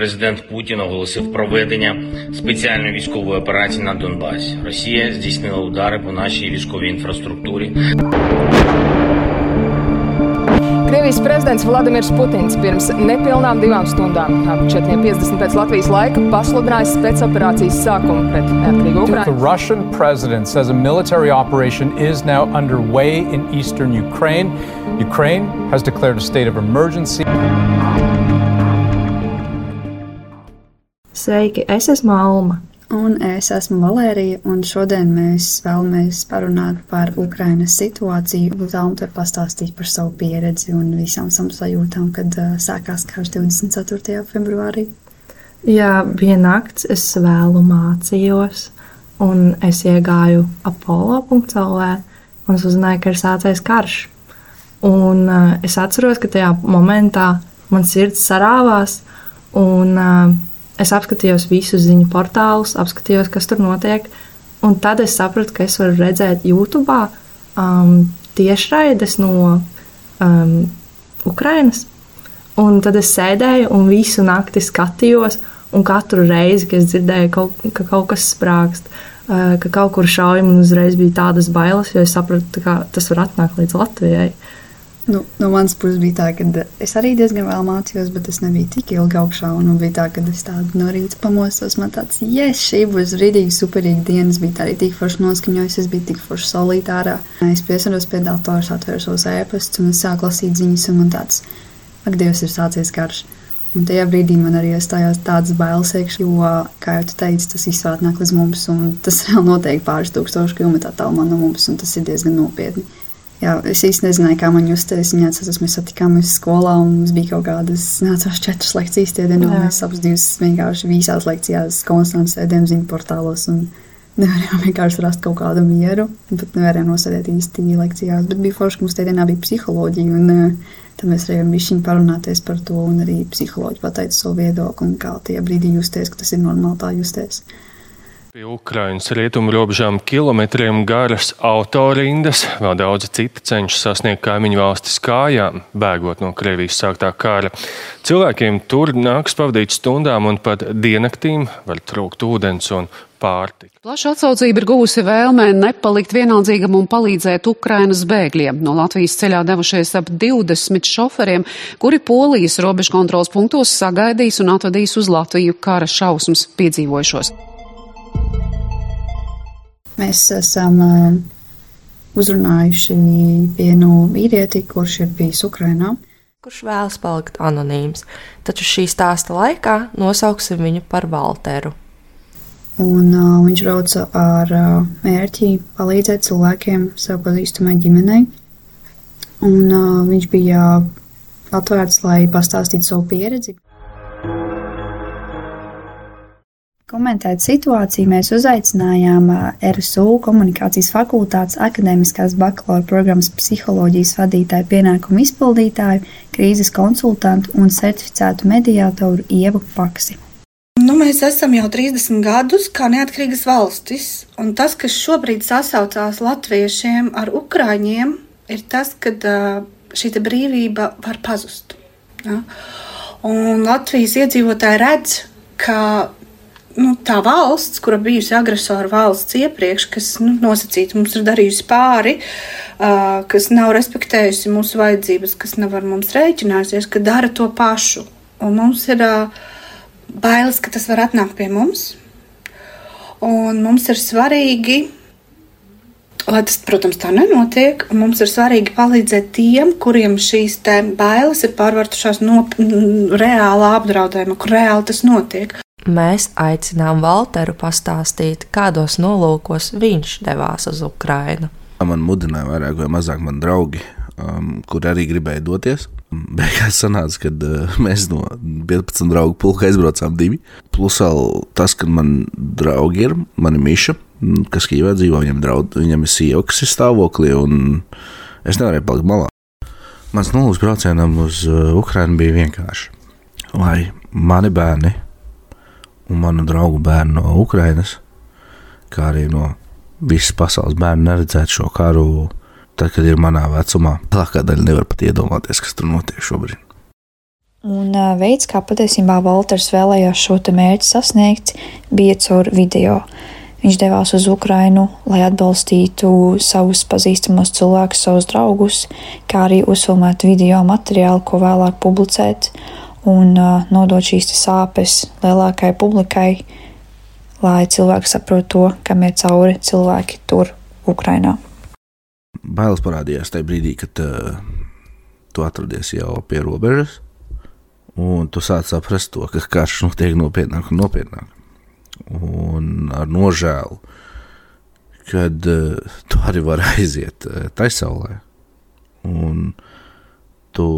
президент Путін оголосив проведення спеціальної військової операції на Донбасі. Росія здійснила удари по нашій військовій інфраструктурі. Krievijas prezidents Vladimirs Putins pirms nepilnām divām stundām, ap 4.50 pēc Latvijas laika, pasludinājis spēcoperācijas sākumu pret neatkarīgu The Ukrainu. Russian president says a military operation is now underway in eastern Ukraine. Ukraine has declared a state of emergency. Sveiki, es esmu Alma. Un es esmu Valērija, un šodien mēs vēlamies parunāt par Ukrainas situāciju. Zelma te pastāstīt par savu pieredzi un visām savām sajūtām, kad uh, sākās karš 24. februārī. Jā, bija nakts, es vēlu mācījos, un es iegāju apollo.lv, un es uzzināju, ka ir sācies karš. Un uh, es atceros, ka tajā momentā man sirds sarāvās, un uh, es apskatījos visus ziņu portālus, apskatījos, kas tur notiek. Un tad es sapratu, ka es varu redzēt YouTube um, tiešraides no um, Ukrainas. Un tad es sēdēju un visu nakti skatījos, un katru reizi, kad es dzirdēju, kaut, ka kaut kas sprāgst, uh, ka kaut kur šauja, man uzreiz bija tādas bailes, jo es sapratu, ka tas var atnākt līdz Latvijai. Nu, no manas puses bija tā, ka es arī diezgan vēl mācījos, bet es nebiju tik ilgi augšā. Un bija tā, ka es tādu no rīta pamostos. Man tāds, yes, šī būs rītīgi superīga diena. Es biju tā arī tik forši noskaņojis, es biju tik forši solīt ārā. Es piesaros pie datora, atvēru savus ēpastus un sāku lasīt ziņas. Un man tāds, ak, Dievs, ir sācies karš. Un tajā brīdī man arī iestājās tādas bailes iekšā, jo, kā jau tu teici, tas viss atnāk līdz mums, un tas vēl notiek pāris tūkstošu kilometru tālumā no mums, un tas ir diezgan nopietni. Jā, es īsti nezināju, kā man justies. Viņa atceras, mēs satikāmies skolā, un mums bija kaut kādas, nācās četras lekcijas tie dienā. Mēs abas divas vienkārši visās lekcijās konstanti sēdējām ziņu portālos un nevarējām vienkārši rast kaut kādu mieru. Pat nevarējām nosēdēt īsti lekcijās, bet bija forši, ka mums tie dienā bija psiholoģija, un eh, tad mēs varējām višķiņ parunāties par to, un arī psiholoģi pateica savu viedokli, un kā tajā brīdī justies, ka tas ir normāli tā justies. Pie Ukrainas rietumu robežām kilometriem garas autorindas, vēl daudzi citi cenšas sasniegt kaimiņu valstis kājām, bēgot no Krievijas sāktā kara. Cilvēkiem tur nāks pavadīt stundām un pat diennaktīm, var trūkt ūdens un pārtika. Plaša atsaucība ir guvusi vēlmē nepalikt vienaldzīgam un palīdzēt Ukrainas bēgļiem. No Latvijas ceļā devušies ap 20 šoferiem, kuri Polijas robežu kontrols punktos sagaidīs un atvedīs uz Latviju kara šausmas piedzīvojušos. Mēs esam uh, uzrunājuši vienu vīrieti, kurš ir bijis Ukrajinā. kurš vēlas palikt anonīms, taču šī stāsta laikā nosauksim viņu par Walteru. Un, uh, viņš brauca ar uh, mērķi palīdzēt cilvēkiem, sev pazīstamai ģimenei. Un, uh, viņš bija atvērts, lai pastāstītu savu pieredzi. Komentēt situāciju mēs uzaicinājām RSU komunikācijas fakultātes akadēmiskās bakalaura programmas psiholoģijas vadītāju pienākumu izpildītāju, krīzes konsultantu un certificētu mediātoru Ievu Paksi. Nu, mēs esam jau 30 gadus kā neatkarīgas valstis, un tas, kas šobrīd sasaucās latviešiem ar ukrāņiem, ir tas, ka šī brīvība var pazust. Ja? Un Latvijas iedzīvotāji redz, ka nu, tā valsts, kura bijusi agresora valsts iepriekš, kas nu, nosacīti mums ir darījusi pāri, uh, kas nav respektējusi mūsu vajadzības, kas nav ar mums rēķinājusies, ka dara to pašu. Un mums ir uh, bailes, ka tas var atnākt pie mums. Un mums ir svarīgi, lai tas, protams, tā nenotiek. Mums ir svarīgi palīdzēt tiem, kuriem šīs bailes ir pārvērtušās no reālā apdraudējuma, kur reāli tas notiek. Mēs aicinām Walteru pastāstīt, kādos nolūkos viņš devās uz Ukrajinu. Man mudināja vairāk vai mazāk mani draugi, um, kuri arī gribēja doties. Beigās sanāca, ka uh, mēs no 15 draugu pulka aizbraucām divi. Plus vēl tas, ka man draugi ir, man ir Miša, mm, kas Kīvā dzīvo, viņam, draud, viņam ir sieva, kas ir stāvoklī, un es nevarēju palikt malā. Mans nolūks braucienam uz uh, Ukrajinu bija vienkārši, lai mani bērni un manu draugu bērnu no Ukrainas, kā arī no visas pasaules bērnu neredzēt šo karu, tad, kad ir manā vecumā. Lielākā daļa nevar pat iedomāties, kas tur notiek šobrīd. Un veids, kā patiesībā Walters vēlējās šo mērķi sasniegt, bija caur video. Viņš devās uz Ukrajinu, lai atbalstītu savus pazīstamos cilvēkus, savus draugus, kā arī uzfilmēt video materiālu, ko vēlāk publicēt un nodot šīs sāpes lielākai publikai, lai cilvēki saprotu to, kam ir cauri cilvēki tur, Ukrajinā. Bailes parādījās tajā brīdī, kad uh, tu atradies jau pie robežas, un tu sāc saprast to, ka karš notiek nopietnāk un nopietnāk. Un ar nožēlu, kad uh, tu arī vari aiziet uh, taisaulē, un tu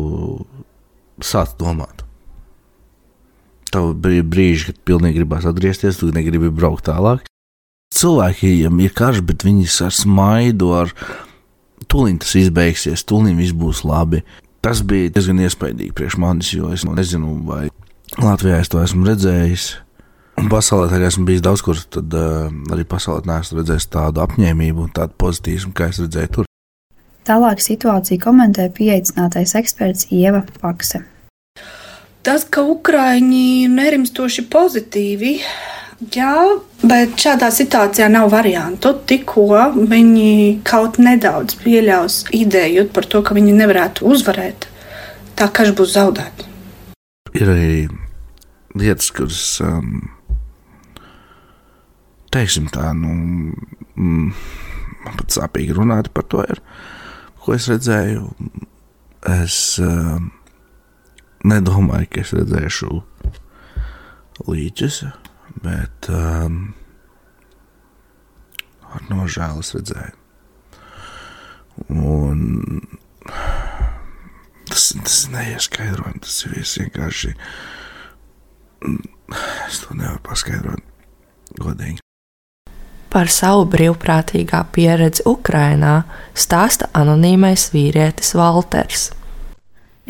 sāc domāt. Tev bija brīži, kad pilnīgi gribās atgriezties, tu negribi braukt tālāk. Cilvēkiem ir karš, bet viņi ar smaidu, ar tūlīt tas izbeigsies, tūlīt viss būs labi. Tas bija diezgan iespaidīgi priekš manis, jo es nezinu, vai Latvijā es to esmu redzējis. Un pasaulē kā esmu bijis daudz kur, tad uh, arī pasaulē neesmu redzējis tādu apņēmību un tādu pozitīvismu, kā es redzēju tur. Tālāk situāciju komentē pieaicinātais eksperts Ieva Pakse. Tas, ka Ukrāņi ir nerimstoši pozitīvi, jā, bet šādā situācijā nav variantu. Tikko viņi kaut nedaudz pieļaus ideju par to, ka viņi nevarētu uzvarēt, tā viņš būs zaudēts. Ir arī lietas, kuras, um, teiksim tā, nu, mm, man pat sāpīgi runāt par to, ir, ko es redzēju. Es um, nedomāju, ka es redzēšu līķus, bet um, ar nožēlu redzēju. Un tas, tas neieskaidrojami, tas ir vienkārši. Es to nevaru paskaidrot godīgi. Par savu brīvprātīgā pieredzi Ukrajinā stāsta anonīmais vīrietis Walters.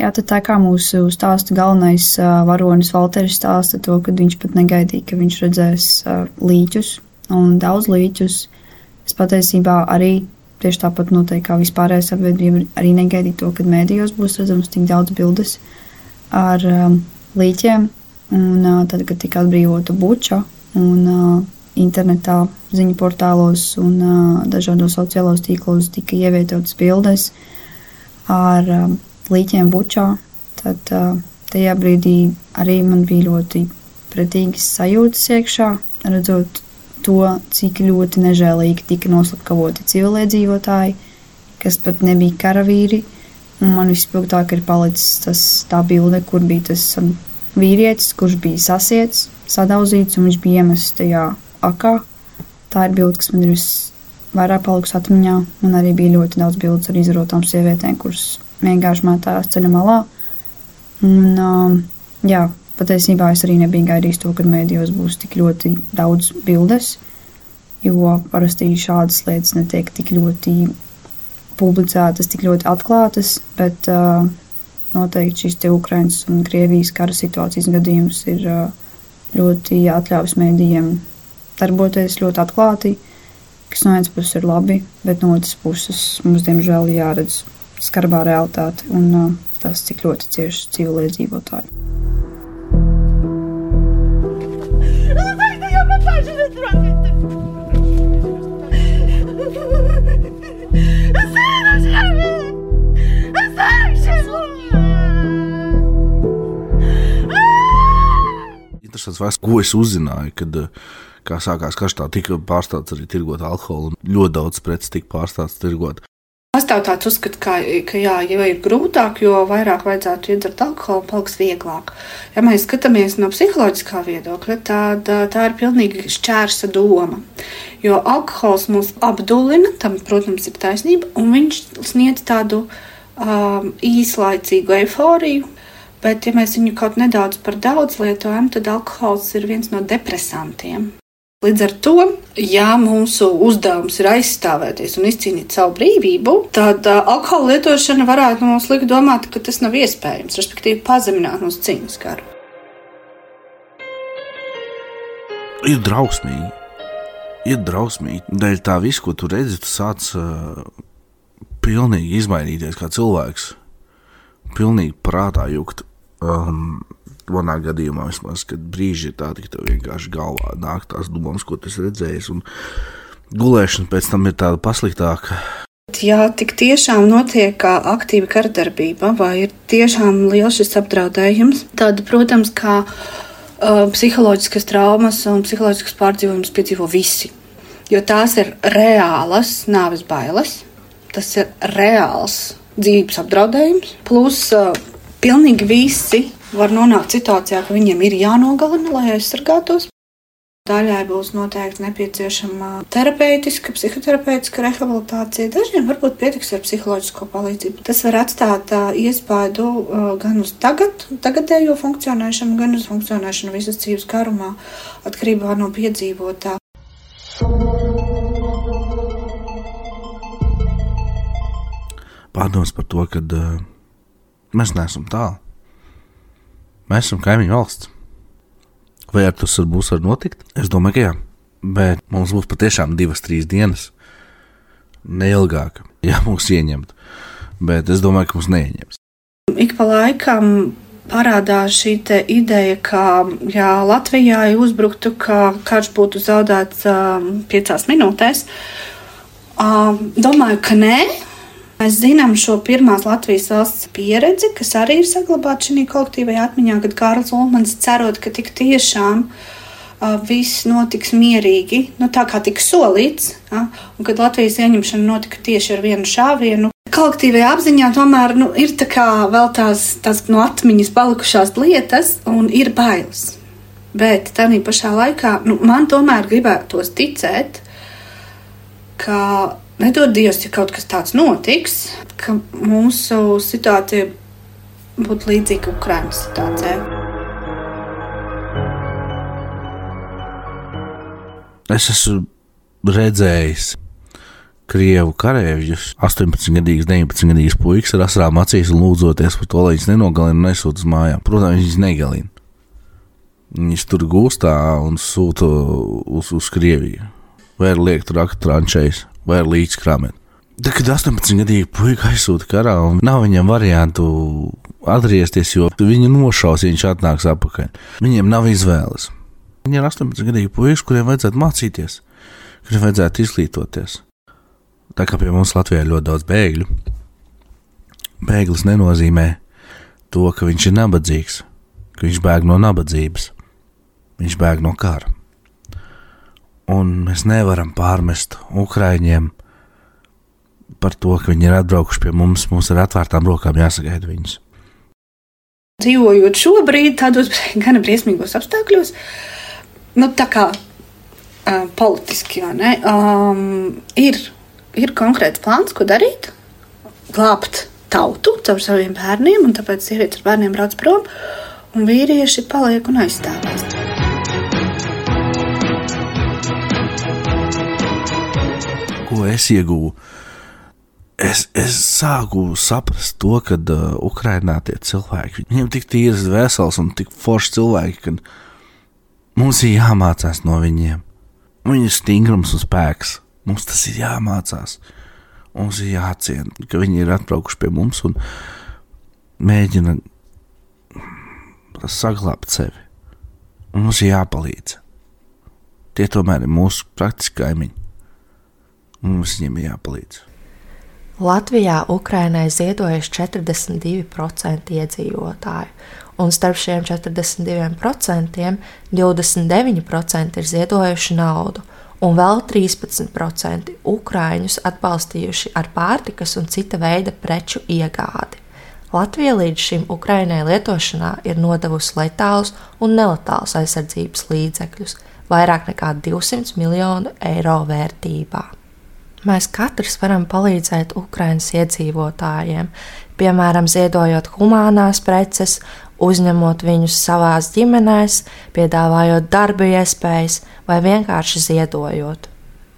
Jā, tad tā kā mūsu stāsta galvenais uh, varonis Valteris stāsta to, ka viņš pat negaidīja, ka viņš redzēs uh, līķus un daudz līķus. Es patiesībā arī tieši tāpat noteikti kā vispārējā sabiedrība arī negaidīja to, kad mēdījos būs redzams tik daudz bildes ar līķiem. Un tad, kad tika atbrīvota buča un internetā ziņu portālos un dažādos sociālos tīklos tika ievietotas bildes ar um, līķiem bučā, tad uh, tajā brīdī arī man bija ļoti pretīgas sajūtas iekšā, redzot to, cik ļoti nežēlīgi tika noslapkavoti civiliedzīvotāji, kas pat nebija karavīri. Man vispilgtāk ir palicis tas tā bilde, kur bija tas um, vīrietis, kurš bija sasiets, sadauzīts un viņš bija iemests tajā akā. Tā ir bilde, kas man ir visvairāk palikusi atmiņā, un arī bija ļoti daudz bildes ar izrotām sievietēm, kuras vienkārši mētājās ceļa malā. Un, um, jā, patiesībā es arī nebiju gaidījis to, ka mēdījos būs tik ļoti daudz bildes, jo parasti šādas lietas netiek tik ļoti publicētas, tik ļoti atklātas, bet uh, noteikti šis te Ukrainas un Krievijas kara situācijas gadījums ir uh, ļoti atļāvis mēdījiem darboties ļoti atklāti, kas no vienas puses ir labi, bet no otras puses mums diemžēl jāredz skarbā realitāte un uh, tas, cik ļoti cieši civiliedzīvotāji. Interesants fakts, ko es uzzināju, kad kā sākās karš, tā tika pārstāsts arī tirgot alkoholu. Ļoti daudz preces tika pārstāsts tirgot. Pastāv tāds uzskats, ka, ka jā, ja ir grūtāk, jo vairāk vajadzētu iedzert alkoholu, paliks vieglāk. Ja mēs skatāmies no psiholoģiskā viedokļa, tad tā ir pilnīgi šķērsa doma. Jo alkohols mūs apdulina, tam, protams, ir taisnība, un viņš sniedz tādu um, īslaicīgu eifóriju. Bet, ja mēs viņu kaut nedaudz par daudz lietojam, tad alkohols ir viens no depresantiem. Līdz ar to, ja mūsu uzdevums ir aizstāvēties un izcīnīt savu brīvību, tad uh, alkohola lietošana varētu mums likt domāt, ka tas nav iespējams, respektīvi pazemināt mūsu cīņas garu. Ir drausmīgi. Ir drausmīgi. Dēļ tā visu, ko tu redzi, tu sāc uh, pilnīgi izmainīties kā cilvēks. Pilnīgi prātā jukt. Um, manā gadījumā vismaz, kad brīži ir tādi, ka tev vienkārši galvā nāk tās domas, ko tu esi redzējis, un gulēšana pēc tam ir tāda pasliktāka. Ja tik tiešām notiek aktīva karadarbība, vai ir tiešām liels šis apdraudējums, tad, protams, kā uh, psiholoģiskas traumas un psiholoģiskas pārdzīvojumus piedzīvo visi. Jo tās ir reālas nāves bailes, tas ir reāls dzīves apdraudējums. Plus, uh, pilnīgi visi var nonākt situācijā, ka viņiem ir jānogalina, lai aizsargātos. Daļai būs noteikti nepieciešama terapeitiska, psihoterapeitiska rehabilitācija. Dažiem varbūt pietiks ar psiholoģisko palīdzību. Tas var atstāt uh, iespaidu uh, gan uz tagad, tagadējo funkcionēšanu, gan uz funkcionēšanu visas dzīves garumā, atkarībā no piedzīvotā. Pārdoms par to, ka uh, mēs neesam tālu. Mēs esam kaimiņu valsts. Vai ar tas būs var notikt? Es domāju, ka jā. Bet mums būs patiešām divas, trīs dienas. Neilgāk, ja mūs ieņemt. Bet es domāju, ka mums neieņems. Ik pa laikam parādās šī ideja, ka ja Latvijā uzbruktu, ka karš būtu zaudēts um, piecās minūtēs. Um, domāju, ka nē. Mēs zinām šo pirmās Latvijas valsts pieredzi, kas arī ir saglabāta šajā kolektīvajā atmiņā, kad Kārls Ulmans cerot, ka tik tiešām viss notiks mierīgi, nu, tā kā tika solīts, ja, un kad Latvijas ieņemšana notika tieši ar vienu šāvienu. Kolektīvajā apziņā tomēr nu, ir tā kā vēl tās, tās no atmiņas palikušās lietas, un ir bailes. Bet tā pašā laikā nu, man tomēr gribētos ticēt, ka nedod Dievs, ja kaut kas tāds notiks, ka mūsu situācija būtu līdzīga Ukraiņas situācijai. Es esmu redzējis krievu karavīrus, 18-gadīgs, 19-gadīgs puisis ar asrām acīs un lūdzoties par to, lai viņas nenogalina un nesūta uz mājām. Protams, viņas negalina. Viņas tur gūstā un sūta uz, uz Krieviju. Vai ir liekt raktu trančējas, vai ir līdz krāmēt. Tad, kad 18-gadīgi puika aizsūta karā, un nav viņam variantu atgriezties, jo viņu nošaus, ja viņš atnāks atpakaļ. Viņiem nav izvēles. Viņi ir 18-gadīgi puiši, kuriem vajadzētu mācīties, kuriem vajadzētu izglītoties. Tā kā pie mums Latvijā ir ļoti daudz bēgļu, bēglis nenozīmē to, ka viņš ir nabadzīgs, ka viņš bēg no nabadzības, viņš bēg no kara. Un mēs nevaram pārmest Ukraiņiem par to, ka viņi ir atbraukuši pie mums, mums ar atvērtām rokām jāsagaida viņus. Dzīvojot šobrīd tādos gan briesmīgos apstākļos, nu, tā kā uh, politiski, ne, um, ir, ir konkrēts plāns, ko darīt, glābt tautu caur saviem bērniem, un tāpēc sievietes ar bērniem brauc prom, un vīrieši paliek un aizstāvēs. Ko es ieguvu? Es, es sāku saprast to, ka uh, Ukraiņā tie cilvēki, viņiem tik tīras vesels un tik forši cilvēki, ka mums ir jāmācās no viņiem. Viņu stingrums un spēks. Mums tas ir jāmācās. Mums ir jāciena, ka viņi ir atbraukuši pie mums un mēģina saglabāt sevi. Un mums ir jāpalīdz. Tie tomēr ir mūsu praktiski kaimiņi. Mums viņiem ir jāpalīdz. Latvijā Ukrainai ziedojas 42% iedzīvotāju, un starp šiem 42% 29% ir ziedojuši naudu, un vēl 13% Ukrāņus atbalstījuši ar pārtikas un cita veida preču iegādi. Latvija līdz šim Ukrainai lietošanā ir nodevusi letālus un neletālus aizsardzības līdzekļus, vairāk nekā 200 miljonu eiro vērtībā. Mēs katrs varam palīdzēt Ukraiņas iedzīvotājiem, piemēram, ziedojot humānās preces, uzņemot viņus savās ģimenēs, piedāvājot darba iespējas vai vienkārši ziedojot.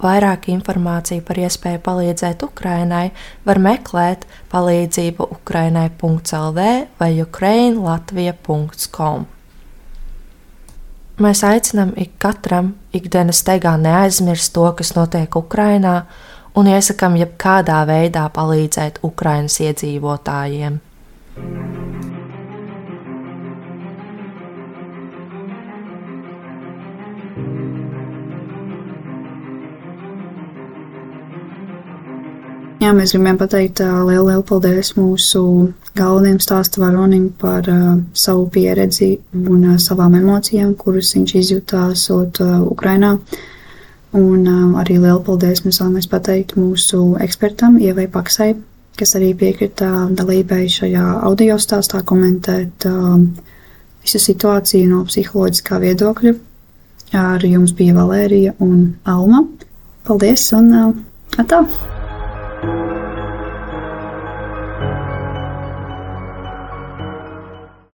Vairāk informāciju par iespēju palīdzēt Ukrainai var meklēt palīdzību ukrainai.lv vai ukrainlatvija.com. Mēs aicinām ik katram ikdienas steigā neaizmirst to, kas notiek Ukrainā, un iesakām jebkādā veidā palīdzēt Ukraiņas iedzīvotājiem. Jā, mēs gribējām pateikt lielu, lielu paldies mūsu galvenajam stāstu varonim par uh, savu pieredzi un uh, savām emocijām, kuras viņš izjutās uh, Ukrainā. Uh, Un uh, arī lielu paldies mēs vēlamies pateikt mūsu ekspertam Ievai Paksai, kas arī piekrita dalībai šajā audio stāstā komentēt uh, visu situāciju no psiholoģiskā viedokļa. Ar jums bija Valērija un Alma. Paldies un uh, atā!